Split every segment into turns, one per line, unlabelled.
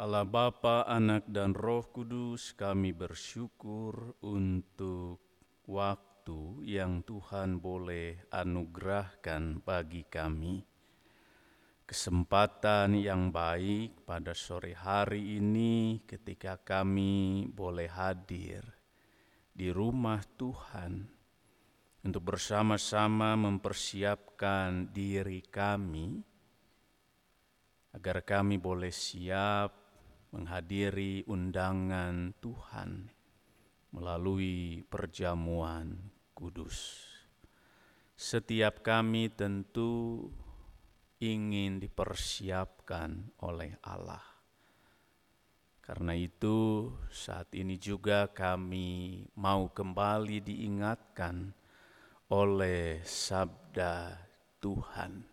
Allah Bapa, Anak, dan Roh Kudus, kami bersyukur untuk waktu yang Tuhan boleh anugerahkan bagi kami. Kesempatan yang baik pada sore hari ini ketika kami boleh hadir di rumah Tuhan untuk bersama-sama mempersiapkan diri kami agar kami boleh siap menghadiri undangan Tuhan melalui perjamuan kudus. Setiap kami tentu ingin dipersiapkan oleh Allah. Karena itu, saat ini juga kami mau kembali diingatkan oleh sabda Tuhan,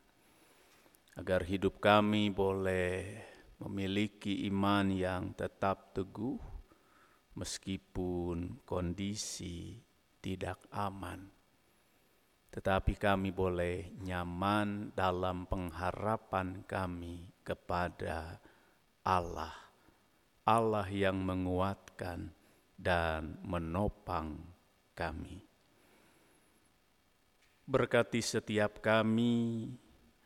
agar hidup kami boleh memiliki iman yang tetap teguh meskipun kondisi tidak aman. Tetapi kami boleh nyaman dalam pengharapan kami kepada Allah. Allah yang menguatkan dan menopang kami. Berkati setiap kami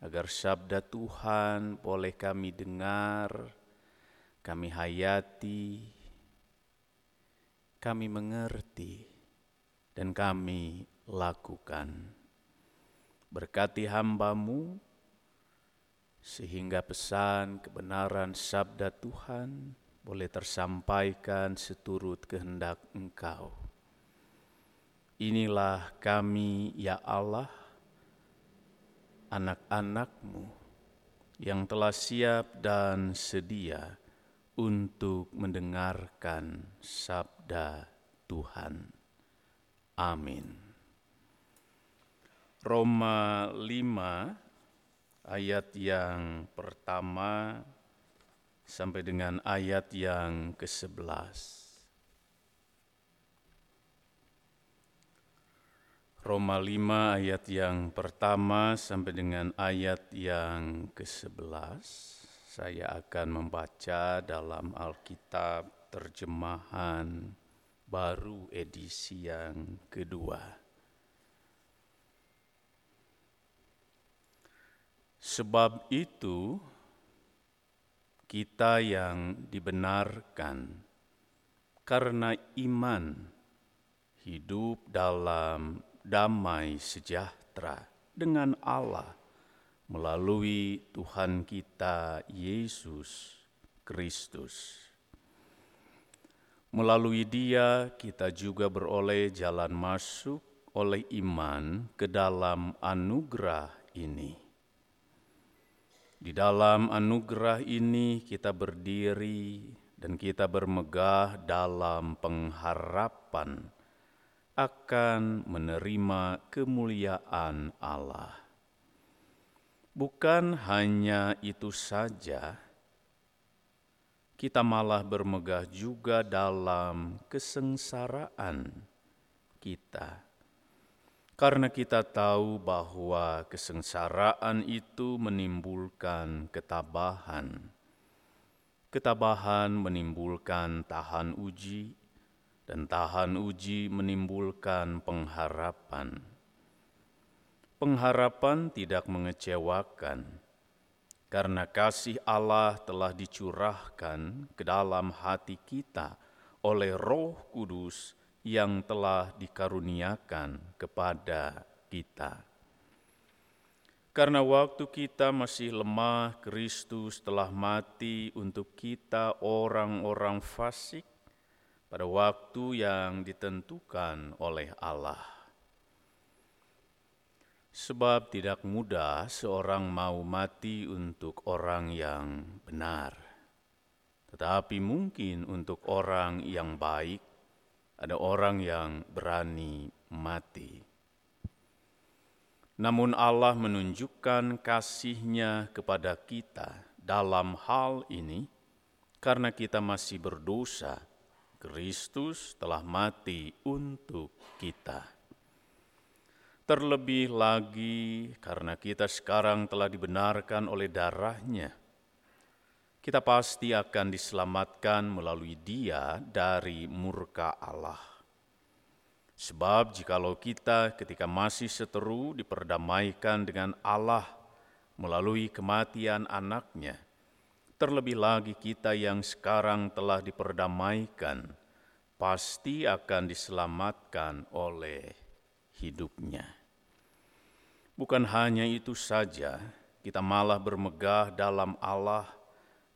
agar sabda Tuhan boleh kami dengar, kami hayati, kami mengerti, dan kami lakukan. Berkati hambamu, sehingga pesan kebenaran sabda Tuhan boleh tersampaikan seturut kehendak Engkau. Inilah kami, ya Allah, anak-anakmu yang telah siap dan sedia untuk mendengarkan sabda Tuhan. Amin. Roma 5 ayat yang pertama sampai dengan ayat yang ke-11. Roma 5 ayat yang pertama sampai dengan ayat yang ke-11 saya akan membaca dalam Alkitab terjemahan baru edisi yang kedua. Sebab itu kita yang dibenarkan karena iman hidup dalam damai sejahtera dengan Allah melalui Tuhan kita Yesus Kristus. Melalui Dia, kita juga beroleh jalan masuk oleh iman ke dalam anugerah ini. Di dalam anugerah ini, kita berdiri dan kita bermegah dalam pengharapan akan menerima kemuliaan Allah. Bukan hanya itu saja, kita malah bermegah juga dalam kesengsaraan kita. Karena kita tahu bahwa kesengsaraan itu menimbulkan ketabahan. Ketabahan menimbulkan tahan uji, dan tahan uji menimbulkan pengharapan. Pengharapan tidak mengecewakan, karena kasih Allah telah dicurahkan ke dalam hati kita oleh Roh Kudus yang telah dikaruniakan kepada kita. Karena waktu kita masih lemah, Kristus telah mati untuk kita, orang-orang fasik pada waktu yang ditentukan oleh Allah. Sebab tidak mudah seorang mau mati untuk orang yang benar, tetapi mungkin untuk orang yang baik ada orang yang berani mati. Namun Allah menunjukkan kasihnya kepada kita dalam hal ini karena kita masih berdosa, Kristus telah mati untuk kita. Terlebih lagi karena kita sekarang telah dibenarkan oleh darahnya, kita pasti akan diselamatkan melalui Dia dari murka Allah. Sebab jikalau kita ketika masih seteru diperdamaikan dengan Allah melalui kematian anaknya, terlebih lagi kita yang sekarang telah diperdamaikan, pasti akan diselamatkan oleh hidupnya. Bukan hanya itu saja, kita malah bermegah dalam Allah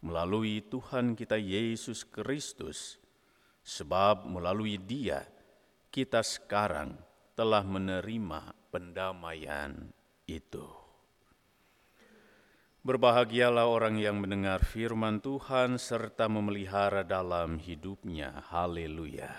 melalui Tuhan kita Yesus Kristus, sebab melalui Dia kita sekarang telah menerima pendamaian itu. Berbahagialah orang yang mendengar firman Tuhan serta memelihara dalam hidupnya. Haleluya!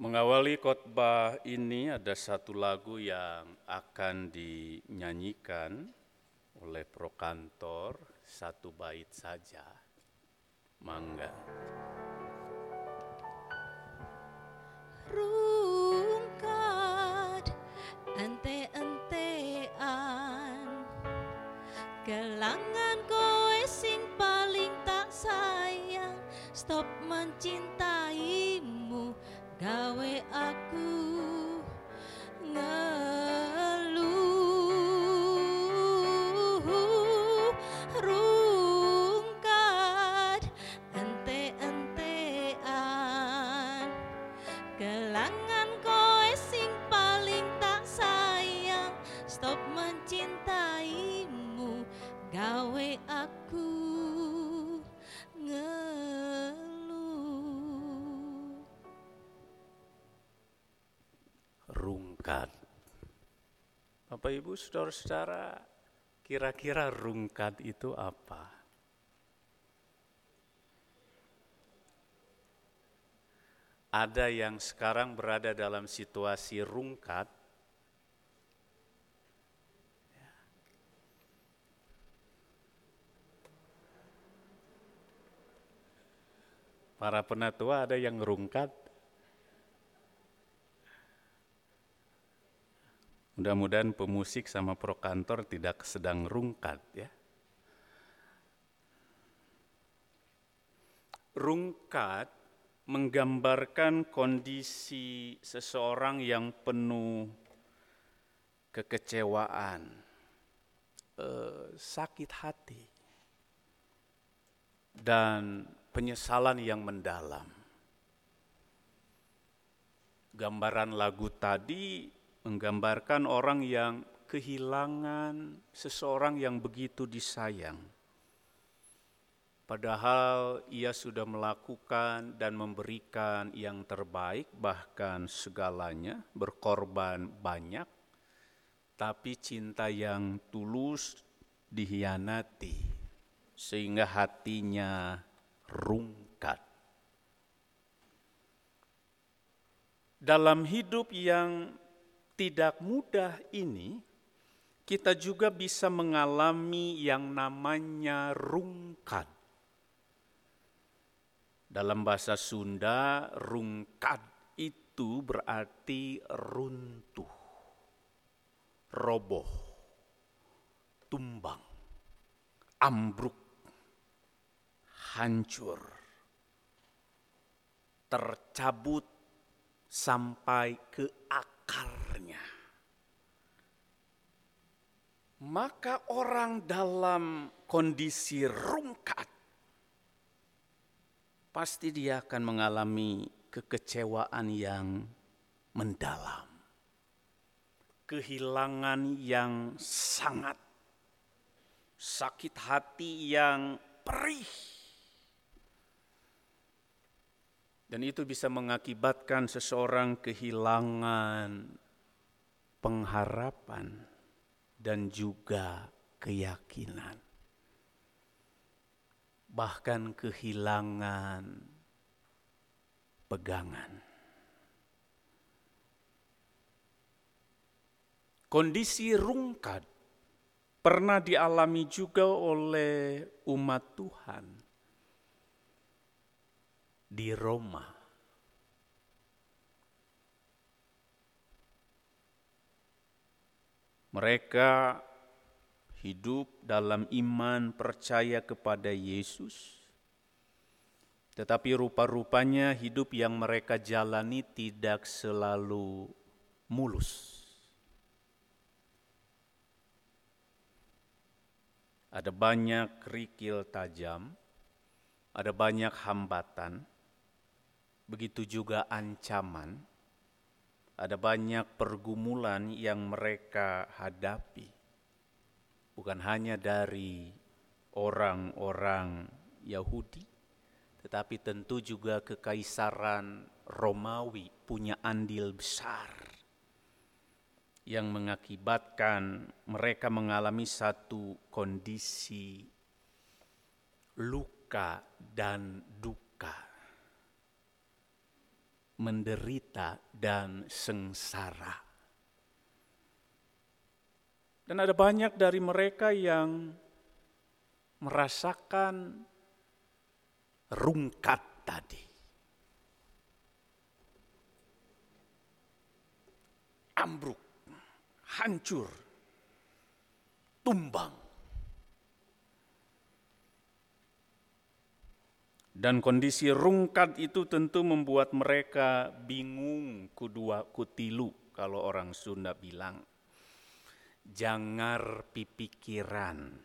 Mengawali khotbah ini ada satu lagu yang akan dinyanyikan oleh prokantor satu bait saja. Mangga.
Rungkat ente-entean Gelangan kowe sing paling tak sayang Stop mencintaimu gawe aku gawe aku
rungkat. Bapak Ibu Saudara-saudara, kira-kira rungkat itu apa? Ada yang sekarang berada dalam situasi rungkat, Para penatua ada yang rungkat, Mudah-mudahan pemusik sama prokantor tidak sedang rungkat ya. Rungkat menggambarkan kondisi seseorang yang penuh kekecewaan, eh, sakit hati, dan penyesalan yang mendalam. Gambaran lagu tadi menggambarkan orang yang kehilangan seseorang yang begitu disayang. Padahal ia sudah melakukan dan memberikan yang terbaik, bahkan segalanya, berkorban banyak, tapi cinta yang tulus dihianati, sehingga hatinya rungkat. Dalam hidup yang tidak mudah ini, kita juga bisa mengalami yang namanya rungkat. Dalam bahasa Sunda, rungkat itu berarti runtuh, roboh, tumbang, ambruk, hancur, tercabut sampai ke akar maka orang dalam kondisi rungkat pasti dia akan mengalami kekecewaan yang mendalam, kehilangan yang sangat, sakit hati yang perih. Dan itu bisa mengakibatkan seseorang kehilangan pengharapan dan juga keyakinan. Bahkan kehilangan pegangan. Kondisi rungkat pernah dialami juga oleh umat Tuhan di Roma. Mereka hidup dalam iman percaya kepada Yesus, tetapi rupa-rupanya hidup yang mereka jalani tidak selalu mulus. Ada banyak kerikil tajam, ada banyak hambatan, begitu juga ancaman, ada banyak pergumulan yang mereka hadapi. Bukan hanya dari orang-orang Yahudi, tetapi tentu juga kekaisaran Romawi punya andil besar yang mengakibatkan mereka mengalami satu kondisi luka dan duka, menderita dan sengsara. Dan ada banyak dari mereka yang merasakan rungkat tadi. Ambruk, hancur, tumbang. Dan kondisi rungkat itu tentu membuat mereka bingung kudua kutilu kalau orang Sunda bilang jangar pipikiran,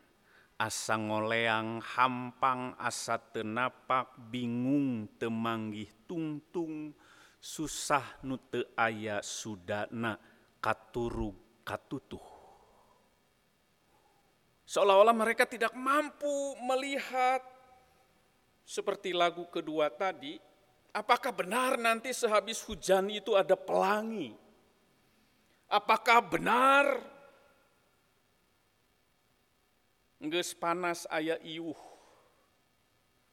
asa ngoleang hampang asa tenapak bingung temanggih tungtung susah nute aya sudana katuru katutuh. Seolah-olah mereka tidak mampu melihat seperti lagu kedua tadi, apakah benar nanti sehabis hujan itu ada pelangi? Apakah benar Nges panas aya iuh,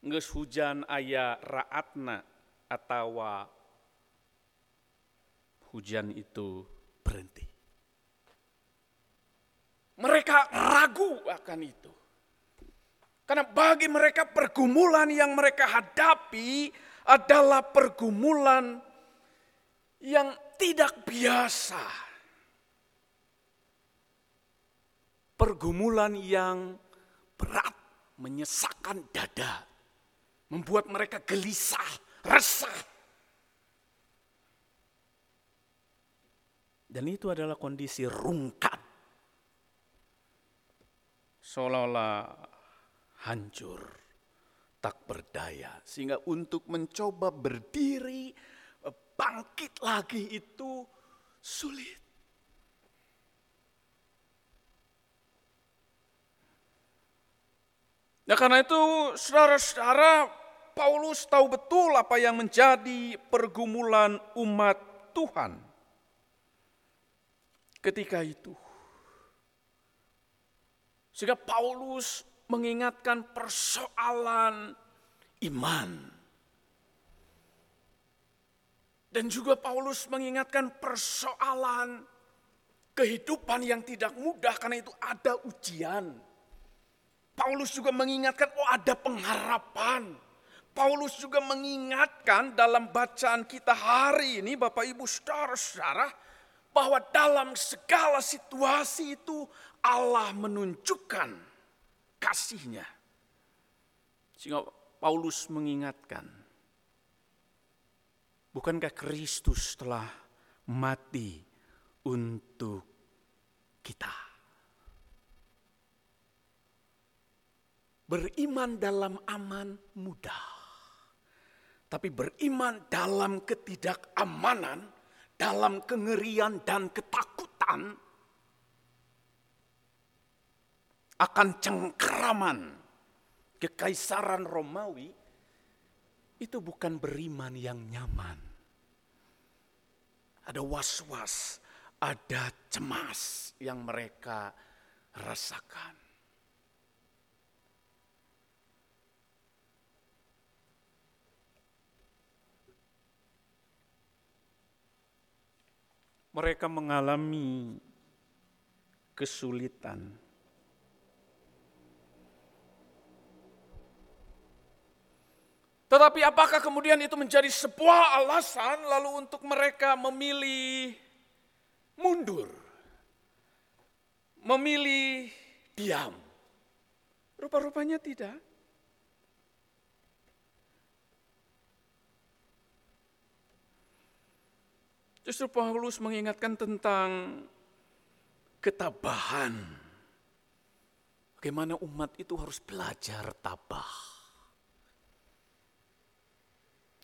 nges hujan aya raatna, atau hujan itu berhenti. Mereka ragu akan itu. Karena bagi mereka pergumulan yang mereka hadapi adalah pergumulan yang tidak biasa pergumulan yang berat, menyesakkan dada, membuat mereka gelisah, resah. Dan itu adalah kondisi rungkat. Seolah-olah hancur, tak berdaya. Sehingga untuk mencoba berdiri, bangkit lagi itu sulit. Nah karena itu saudara-saudara Paulus tahu betul apa yang menjadi pergumulan umat Tuhan ketika itu. Sehingga Paulus mengingatkan persoalan iman. Dan juga Paulus mengingatkan persoalan kehidupan yang tidak mudah karena itu ada ujian. Paulus juga mengingatkan, oh ada pengharapan. Paulus juga mengingatkan dalam bacaan kita hari ini, Bapak Ibu saudara-saudara, bahwa dalam segala situasi itu Allah menunjukkan kasihnya. Sehingga Paulus mengingatkan, bukankah Kristus telah mati untuk kita? Beriman dalam aman mudah. Tapi beriman dalam ketidakamanan, dalam kengerian dan ketakutan akan cengkeraman kekaisaran Romawi itu bukan beriman yang nyaman. Ada was-was, ada cemas yang mereka rasakan. mereka mengalami kesulitan Tetapi apakah kemudian itu menjadi sebuah alasan lalu untuk mereka memilih mundur? Memilih diam? Rupa-rupanya tidak. Justru Paulus mengingatkan tentang ketabahan. Bagaimana umat itu harus belajar tabah.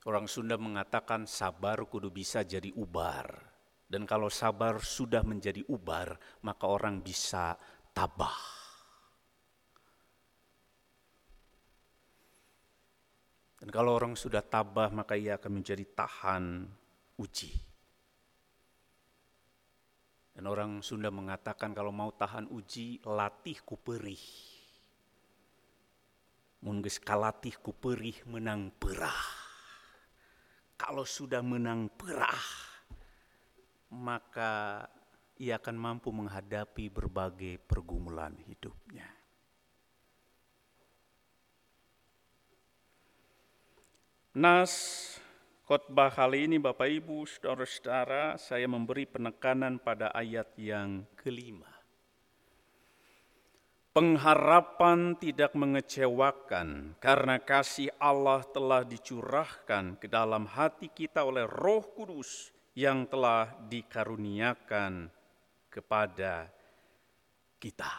Orang Sunda mengatakan sabar kudu bisa jadi ubar. Dan kalau sabar sudah menjadi ubar, maka orang bisa tabah. Dan kalau orang sudah tabah, maka ia akan menjadi tahan uji. Dan orang Sunda mengatakan kalau mau tahan uji, latih kuperih. Mungges kalatih kuperih menang perah kalau sudah menang perah, maka ia akan mampu menghadapi berbagai pergumulan hidupnya. Nas khotbah kali ini Bapak Ibu, saudara-saudara, saya memberi penekanan pada ayat yang kelima. Pengharapan tidak mengecewakan karena kasih Allah telah dicurahkan ke dalam hati kita oleh Roh Kudus yang telah dikaruniakan kepada kita.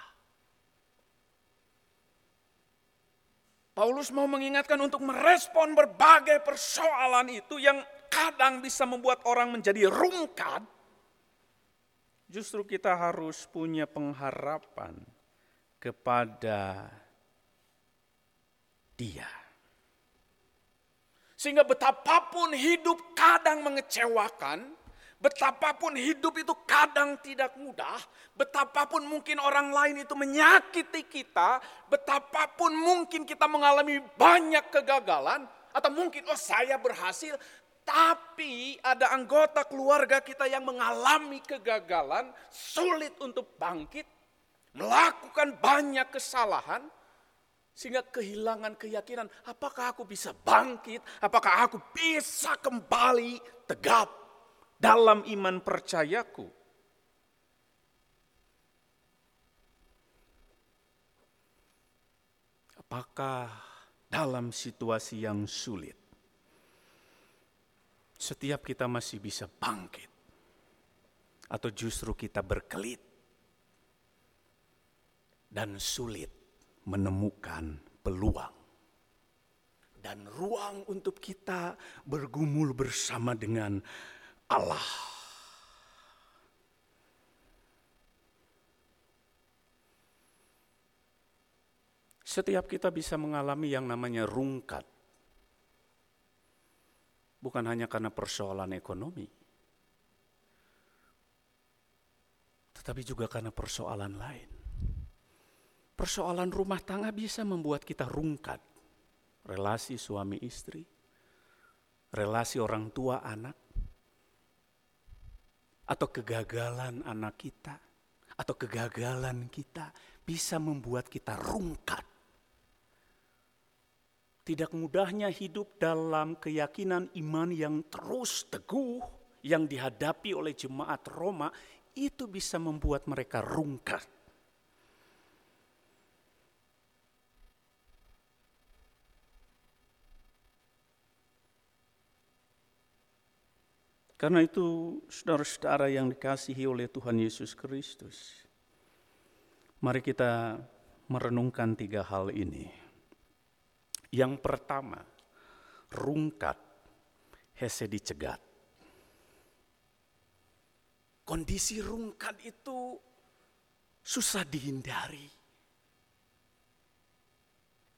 Paulus mau mengingatkan untuk merespon berbagai persoalan itu yang kadang bisa membuat orang menjadi rungkat. Justru kita harus punya pengharapan kepada Dia. Sehingga betapapun hidup kadang mengecewakan, betapapun hidup itu kadang tidak mudah, betapapun mungkin orang lain itu menyakiti kita, betapapun mungkin kita mengalami banyak kegagalan, atau mungkin oh saya berhasil, tapi ada anggota keluarga kita yang mengalami kegagalan, sulit untuk bangkit, melakukan banyak kesalahan, sehingga kehilangan keyakinan, apakah aku bisa bangkit, apakah aku bisa kembali tegap dalam iman percayaku. Apakah dalam situasi yang sulit, setiap kita masih bisa bangkit, atau justru kita berkelit dan sulit menemukan peluang dan ruang untuk kita bergumul bersama dengan Allah. Setiap kita bisa mengalami yang namanya rungkat. Bukan hanya karena persoalan ekonomi. Tetapi juga karena persoalan lain. Persoalan rumah tangga bisa membuat kita rungkat. Relasi suami istri, relasi orang tua anak, atau kegagalan anak kita, atau kegagalan kita bisa membuat kita rungkat. Tidak mudahnya hidup dalam keyakinan iman yang terus teguh yang dihadapi oleh jemaat Roma itu bisa membuat mereka rungkat. Karena itu, saudara-saudara yang dikasihi oleh Tuhan Yesus Kristus, mari kita merenungkan tiga hal ini. Yang pertama, rungkat, hese dicegat. Kondisi rungkat itu susah dihindari.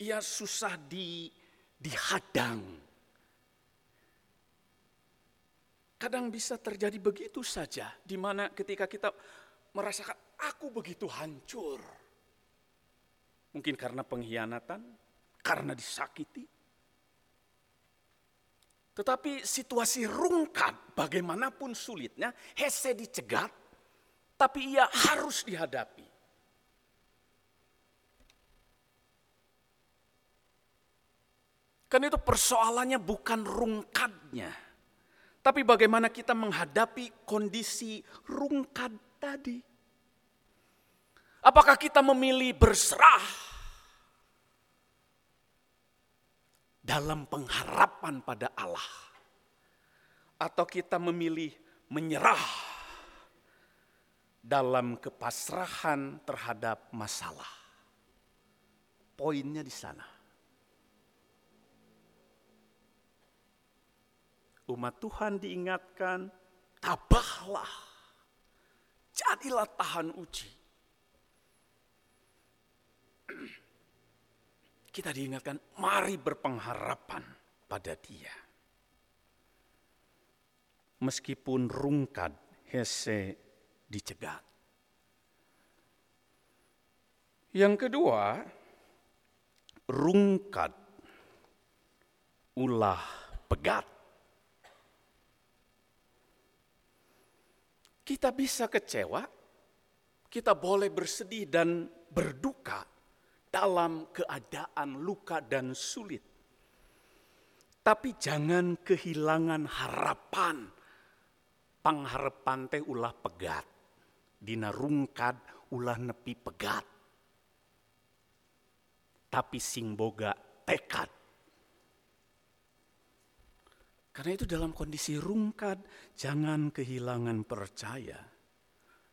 Ia susah di, dihadang Kadang bisa terjadi begitu saja, di mana ketika kita merasakan aku begitu hancur. Mungkin karena pengkhianatan, karena disakiti. Tetapi situasi rungkat bagaimanapun sulitnya, Hese dicegat, tapi ia harus dihadapi. Kan itu persoalannya bukan rungkadnya. Tapi bagaimana kita menghadapi kondisi rungkad tadi. Apakah kita memilih berserah dalam pengharapan pada Allah? Atau kita memilih menyerah dalam kepasrahan terhadap masalah? Poinnya di sana. Umat Tuhan diingatkan, tabahlah, jadilah tahan uji. Kita diingatkan, mari berpengharapan pada dia. Meskipun rungkad, Hese dicegat. Yang kedua, rungkad, ulah pegat. Kita bisa kecewa, kita boleh bersedih dan berduka dalam keadaan luka dan sulit. Tapi jangan kehilangan harapan. Pangharapan teh ulah pegat. Dina rungkad ulah nepi pegat. Tapi sing boga tekad karena itu dalam kondisi rungkad, jangan kehilangan percaya.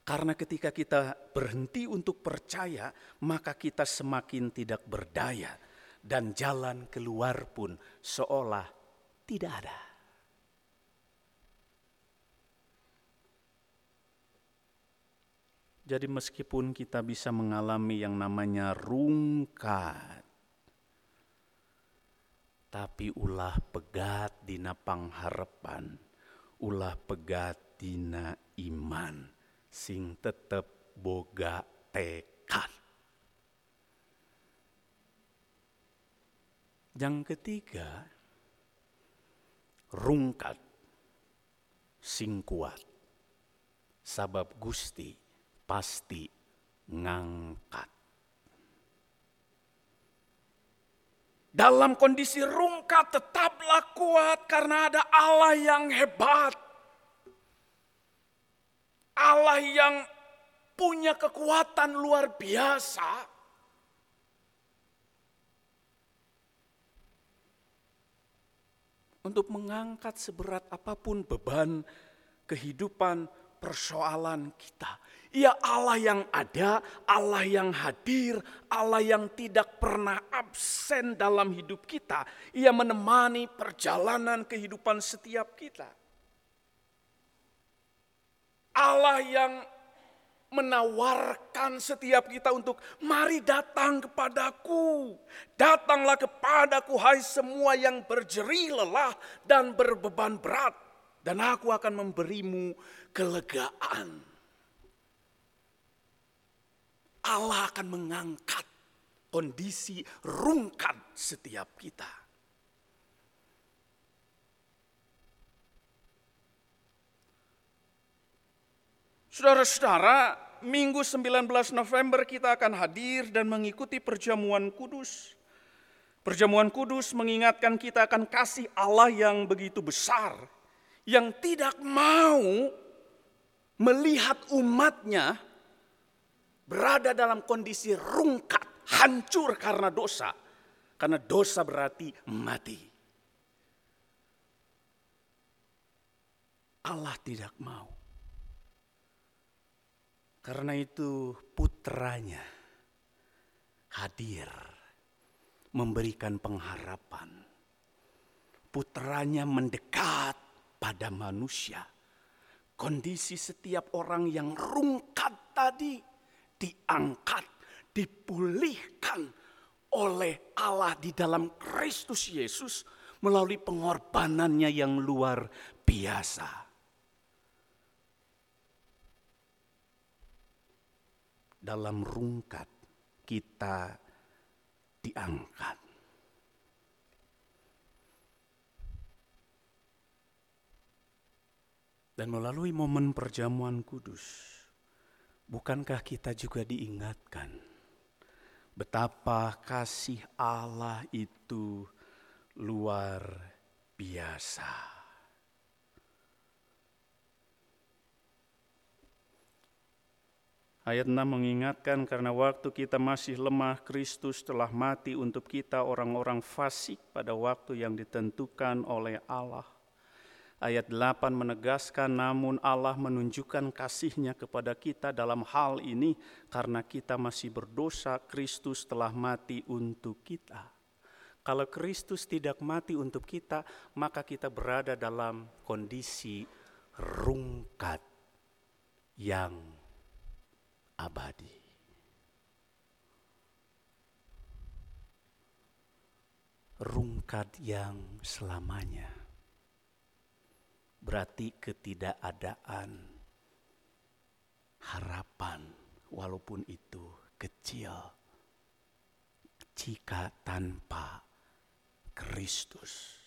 Karena ketika kita berhenti untuk percaya, maka kita semakin tidak berdaya. Dan jalan keluar pun seolah tidak ada. Jadi meskipun kita bisa mengalami yang namanya rungkad, tapi ulah pegat dina pangharapan, ulah pegat dina iman, sing tetep boga tekad. Yang ketiga, rungkat sing kuat. Sabab Gusti pasti ngangkat. Dalam kondisi rungkat tetaplah kuat karena ada Allah yang hebat. Allah yang punya kekuatan luar biasa. Untuk mengangkat seberat apa pun beban kehidupan persoalan kita. Ia Allah yang ada, Allah yang hadir, Allah yang tidak pernah absen dalam hidup kita. Ia menemani perjalanan kehidupan setiap kita. Allah yang menawarkan setiap kita untuk mari datang kepadaku. Datanglah kepadaku hai semua yang berjeri lelah dan berbeban berat. Dan aku akan memberimu kelegaan. Allah akan mengangkat kondisi rungkat setiap kita. Saudara-saudara, Minggu 19 November kita akan hadir dan mengikuti perjamuan kudus. Perjamuan kudus mengingatkan kita akan kasih Allah yang begitu besar, yang tidak mau melihat umatnya berada dalam kondisi rungkat, hancur karena dosa. Karena dosa berarti mati. Allah tidak mau. Karena itu putranya hadir memberikan pengharapan. Putranya mendekat pada manusia. Kondisi setiap orang yang rungkat tadi diangkat, dipulihkan oleh Allah di dalam Kristus Yesus melalui pengorbanannya yang luar biasa. Dalam rungkat kita diangkat. Dan melalui momen perjamuan kudus, bukankah kita juga diingatkan betapa kasih Allah itu luar biasa. Ayat 6 mengingatkan karena waktu kita masih lemah, Kristus telah mati untuk kita orang-orang fasik pada waktu yang ditentukan oleh Allah. Ayat 8 menegaskan namun Allah menunjukkan kasihnya kepada kita dalam hal ini karena kita masih berdosa, Kristus telah mati untuk kita. Kalau Kristus tidak mati untuk kita, maka kita berada dalam kondisi rungkat yang abadi. Rungkat yang selamanya berarti ketidakadaan harapan, walaupun itu kecil, jika tanpa Kristus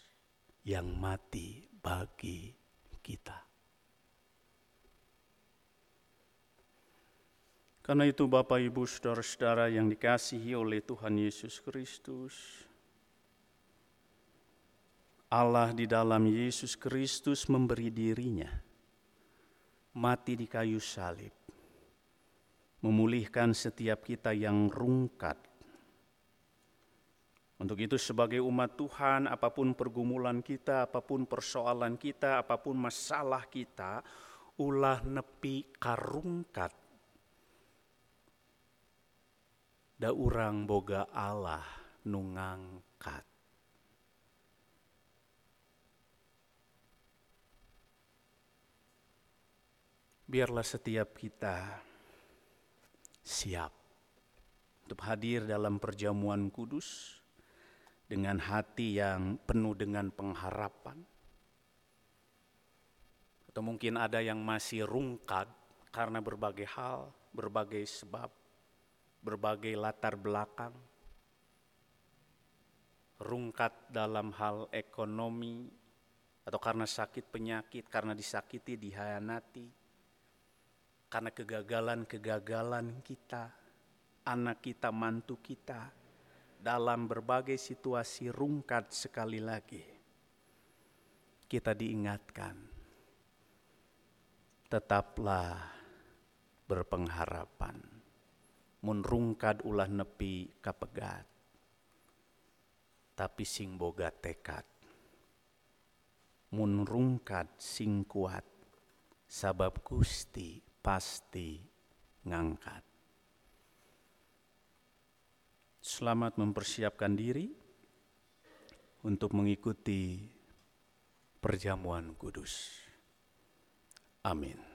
yang mati bagi kita. Karena itu Bapak Ibu Saudara-saudara yang dikasihi oleh Tuhan Yesus Kristus, Allah di dalam Yesus Kristus memberi dirinya mati di kayu salib, memulihkan setiap kita yang rungkat. Untuk itu sebagai umat Tuhan, apa pun pergumulan kita, apa pun persoalan kita, apa pun masalah kita, ulah nepi karungkat da urang boga Allah nungangkat. Biarlah setiap kita siap untuk hadir dalam perjamuan kudus dengan hati yang penuh dengan pengharapan. Atau mungkin ada yang masih rungkat karena berbagai hal, berbagai sebab berbagai latar belakang, rungkat dalam hal ekonomi, atau karena sakit penyakit, karena disakiti, dihianati, karena kegagalan-kegagalan kita, anak kita, mantu kita, dalam berbagai situasi rungkat sekali lagi. Kita diingatkan, tetaplah berpengharapan munrungkad ulah nepi kapegat tapi sing boga tekad munrungkad sing kuat sabab Gusti pasti ngangkat Selamat mempersiapkan diri untuk mengikuti perjamuan kudus. Amin.